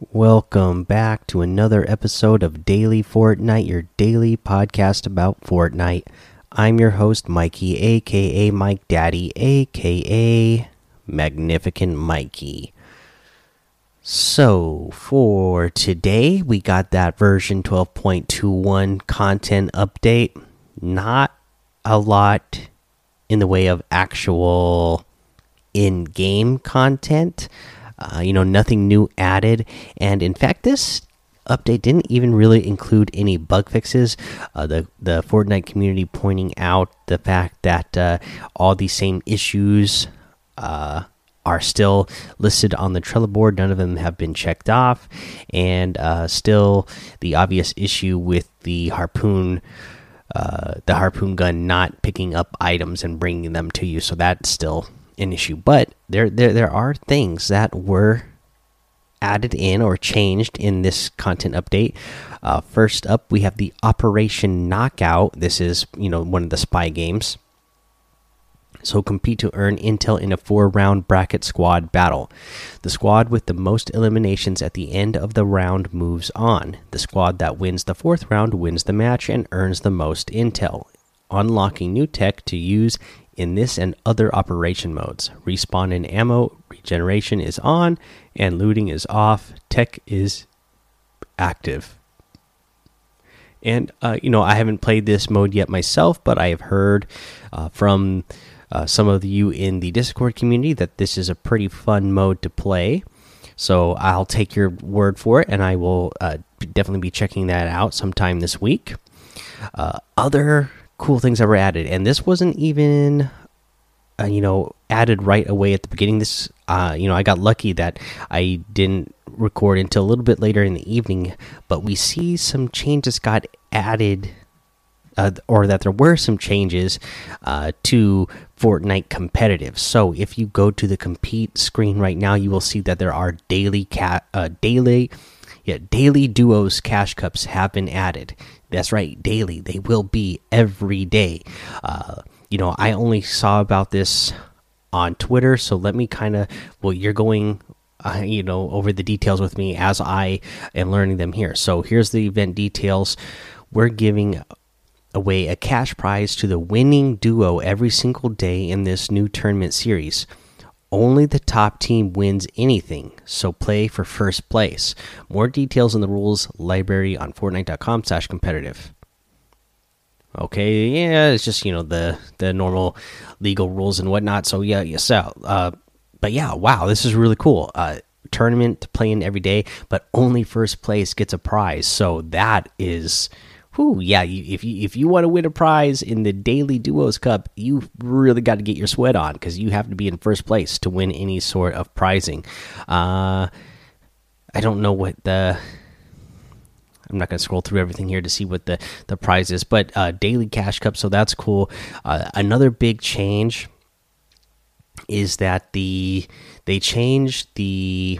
Welcome back to another episode of Daily Fortnite, your daily podcast about Fortnite. I'm your host, Mikey, aka Mike Daddy, aka Magnificent Mikey. So, for today, we got that version 12.21 content update. Not a lot in the way of actual in game content. Uh, you know, nothing new added. And in fact, this update didn't even really include any bug fixes. Uh, the the Fortnite community pointing out the fact that uh, all these same issues uh, are still listed on the Trello board. None of them have been checked off, and uh, still the obvious issue with the harpoon. Uh, the harpoon gun not picking up items and bringing them to you, so that's still an issue. But there, there, there are things that were added in or changed in this content update. Uh, first up, we have the Operation Knockout. This is you know one of the spy games. So compete to earn intel in a four-round bracket squad battle. The squad with the most eliminations at the end of the round moves on. The squad that wins the fourth round wins the match and earns the most intel, unlocking new tech to use in this and other operation modes. Respawn and ammo regeneration is on, and looting is off. Tech is active. And, uh, you know, I haven't played this mode yet myself, but I have heard uh, from uh, some of you in the Discord community that this is a pretty fun mode to play. So I'll take your word for it, and I will uh, definitely be checking that out sometime this week. Uh, other cool things that were added, and this wasn't even, uh, you know, added right away at the beginning. This, uh, you know, I got lucky that I didn't record until a little bit later in the evening, but we see some changes got added. Uh, or that there were some changes uh, to Fortnite competitive. So if you go to the compete screen right now, you will see that there are daily cat uh, daily yeah daily duos cash cups have been added. That's right, daily. They will be every day. Uh, you know, I only saw about this on Twitter, so let me kind of well, you're going. Uh, you know, over the details with me as I am learning them here. So here's the event details. We're giving away a cash prize to the winning duo every single day in this new tournament series. Only the top team wins anything, so play for first place. More details in the rules library on Fortnite.com slash competitive. Okay, yeah, it's just you know the the normal legal rules and whatnot. So yeah, yeah, so uh, but yeah, wow, this is really cool. Uh, tournament to play in every day, but only first place gets a prize. So that is whew, yeah, if you if you want to win a prize in the Daily Duos Cup, you really got to get your sweat on because you have to be in first place to win any sort of prizing. Uh, I don't know what the. I'm not going to scroll through everything here to see what the the prize is, but uh, daily cash cup, so that's cool. Uh, another big change is that the they changed the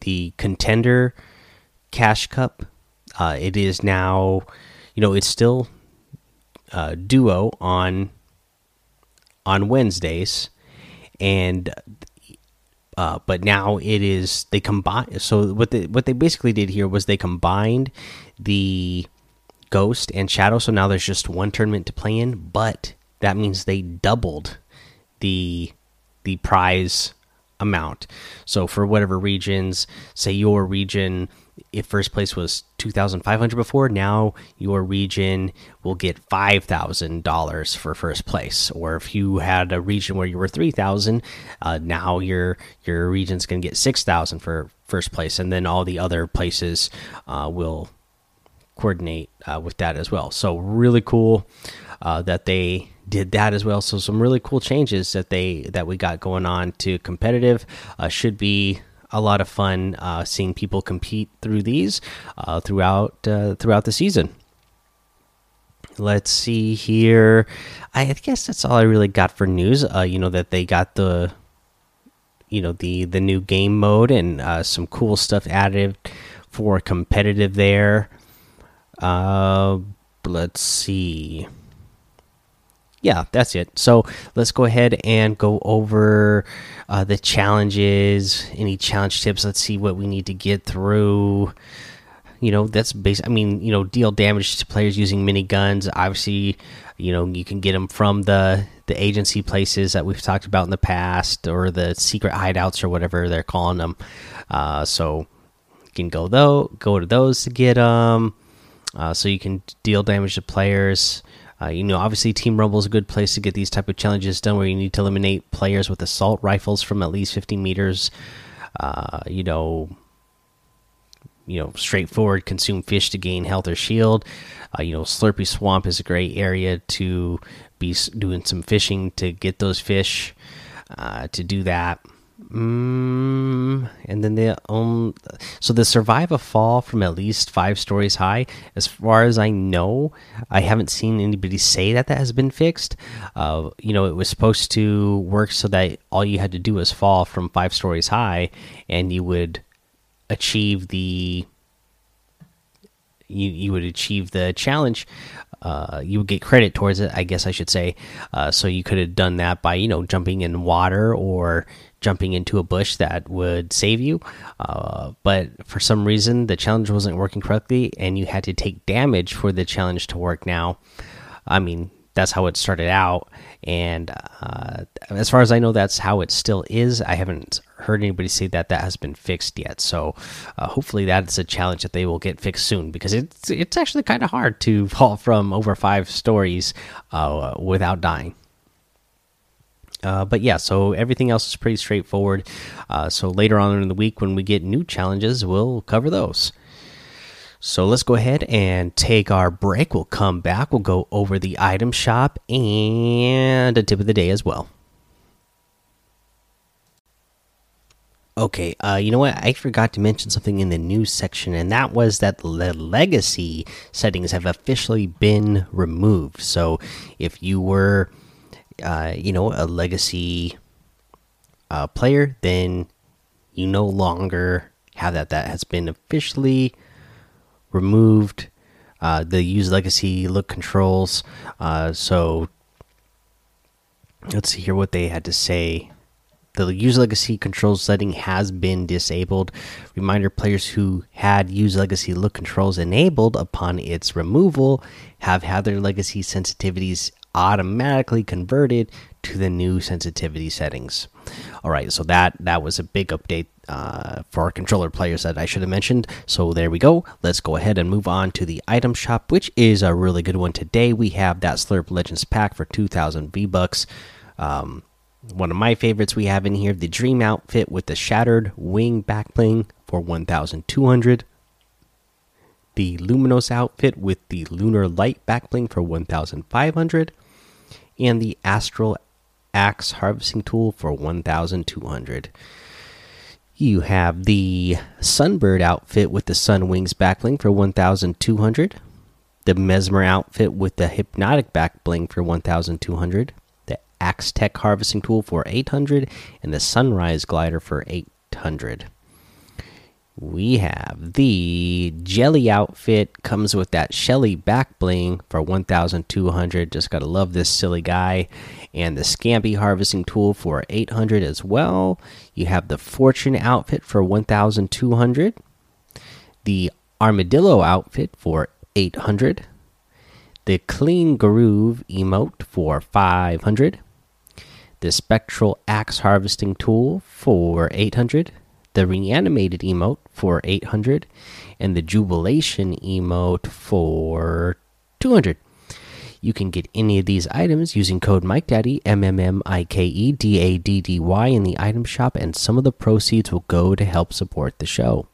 the contender cash cup uh, it is now, you know, it's still uh, duo on on Wednesdays, and uh, but now it is they combine. So what they what they basically did here was they combined the ghost and shadow. So now there's just one tournament to play in, but that means they doubled the the prize amount. So for whatever regions, say your region if first place was 2500 before now your region will get $5000 for first place. Or if you had a region where you were 3000 uh, now your your region's going to get 6000 for first place. And then all the other places uh, will coordinate uh, with that as well. So really cool uh, that they did that as well. So some really cool changes that they that we got going on to competitive uh, should be a lot of fun uh, seeing people compete through these uh, throughout uh, throughout the season. Let's see here. I guess that's all I really got for news. Uh, you know that they got the you know the the new game mode and uh, some cool stuff added for competitive there. Uh, let's see. Yeah, that's it. So let's go ahead and go over uh, the challenges, any challenge tips. Let's see what we need to get through. You know, that's basic. I mean, you know, deal damage to players using mini guns. Obviously, you know, you can get them from the the agency places that we've talked about in the past, or the secret hideouts, or whatever they're calling them. Uh, so you can go though, go to those to get them. Uh, so you can deal damage to players. Uh, you know, obviously, Team Rumble is a good place to get these type of challenges done, where you need to eliminate players with assault rifles from at least 15 meters. Uh, you know, you know, straightforward. Consume fish to gain health or shield. Uh, you know, Slurpy Swamp is a great area to be doing some fishing to get those fish. Uh, to do that. Mm, and then the um, so the survive a fall from at least five stories high. As far as I know, I haven't seen anybody say that that has been fixed. Uh, you know, it was supposed to work so that all you had to do was fall from five stories high, and you would achieve the you you would achieve the challenge. Uh, you would get credit towards it, I guess I should say. Uh, so you could have done that by you know jumping in water or jumping into a bush that would save you. Uh, but for some reason, the challenge wasn't working correctly, and you had to take damage for the challenge to work. Now, I mean, that's how it started out, and uh, as far as I know, that's how it still is. I haven't heard anybody say that that has been fixed yet. So uh, hopefully, that's a challenge that they will get fixed soon because it's it's actually kind of hard to fall from over five stories uh, without dying. Uh, but yeah, so everything else is pretty straightforward. Uh, so later on in the week, when we get new challenges, we'll cover those. So let's go ahead and take our break. We'll come back. We'll go over the item shop and a tip of the day as well. Okay, uh, you know what? I forgot to mention something in the news section, and that was that the legacy settings have officially been removed. So if you were uh, you know, a legacy uh, player, then you no longer have that. That has been officially removed. Uh, the use legacy look controls. Uh, so let's see here what they had to say. The use legacy controls setting has been disabled. Reminder players who had use legacy look controls enabled upon its removal have had their legacy sensitivities automatically converted to the new sensitivity settings. All right, so that that was a big update uh, for our controller players that I should have mentioned. So there we go. Let's go ahead and move on to the item shop, which is a really good one today. We have that Slurp Legends pack for 2,000 V bucks. Um, one of my favorites we have in here, the Dream outfit with the Shattered Wing backbling for 1,200 the Luminos outfit with the Lunar Light backbling for 1500 and the Astral Axe harvesting tool for 1200. You have the Sunbird outfit with the Sun Wings backbling for 1200. The Mesmer outfit with the Hypnotic backbling for 1200. The Axe Tech harvesting tool for 800 and the Sunrise glider for 800 we have the Jellie outfit. Comes with that shelly back bling for 1200 just gotta love this silly guy. And the Scampi harvesting tool for 800 as well. You have the fortune outfit for 1200 the armadillo outfit for 800 the clean groove emote for 500 the spectral axe harvesting tool for 800 the reanimated emote for 800 and the jubilation emote for 200 you can get any of these items using code MikeDaddy, M M M I K E D A D D Y, in the item shop, and some of the proceeds will go to help support the show.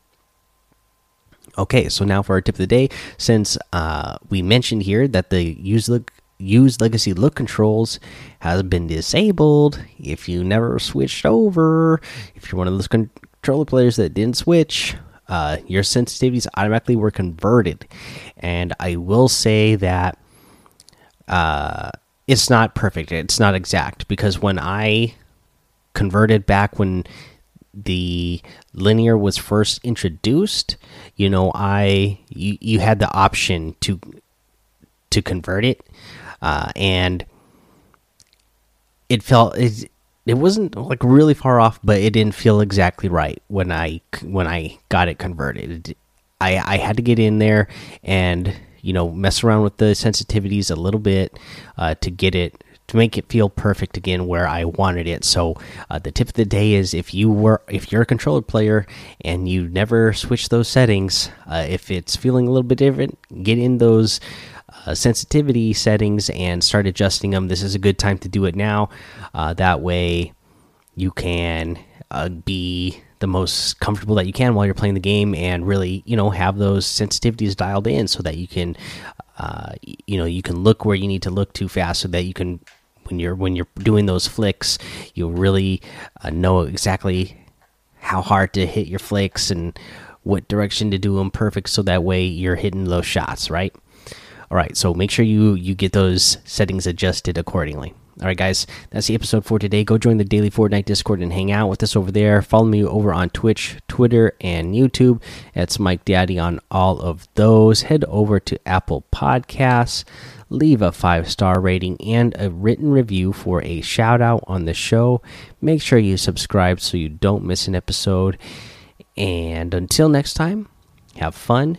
Okay, so now for our tip of the day. Since uh, we mentioned here that the use look use legacy look controls has been disabled, if you never switched over, if you're one of those controller players that didn't switch, uh, your sensitivities automatically were converted. And I will say that uh, it's not perfect. It's not exact because when I converted back when the linear was first introduced, you know, I you, you had the option to to convert it, uh, and it felt it, it wasn't like really far off, but it didn't feel exactly right when I when I got it converted. I I had to get in there and you know mess around with the sensitivities a little bit uh, to get it to make it feel perfect again where I wanted it. So uh, the tip of the day is if you were if you're a controller player and you never switch those settings, uh, if it's feeling a little bit different, get in those uh, sensitivity settings and start adjusting them. This is a good time to do it now. Uh, that way you can uh, be the most comfortable that you can while you're playing the game and really you know have those sensitivities dialed in so that you can uh, you know you can look where you need to look too fast so that you can when you're when you're doing those flicks you'll really uh, know exactly how hard to hit your flicks and what direction to do them perfect so that way you're hitting those shots right all right so make sure you you get those settings adjusted accordingly all right, guys, that's the episode for today. Go join the daily Fortnite Discord and hang out with us over there. Follow me over on Twitch, Twitter, and YouTube. It's Mike Daddy on all of those. Head over to Apple Podcasts, leave a five star rating and a written review for a shout out on the show. Make sure you subscribe so you don't miss an episode. And until next time, have fun,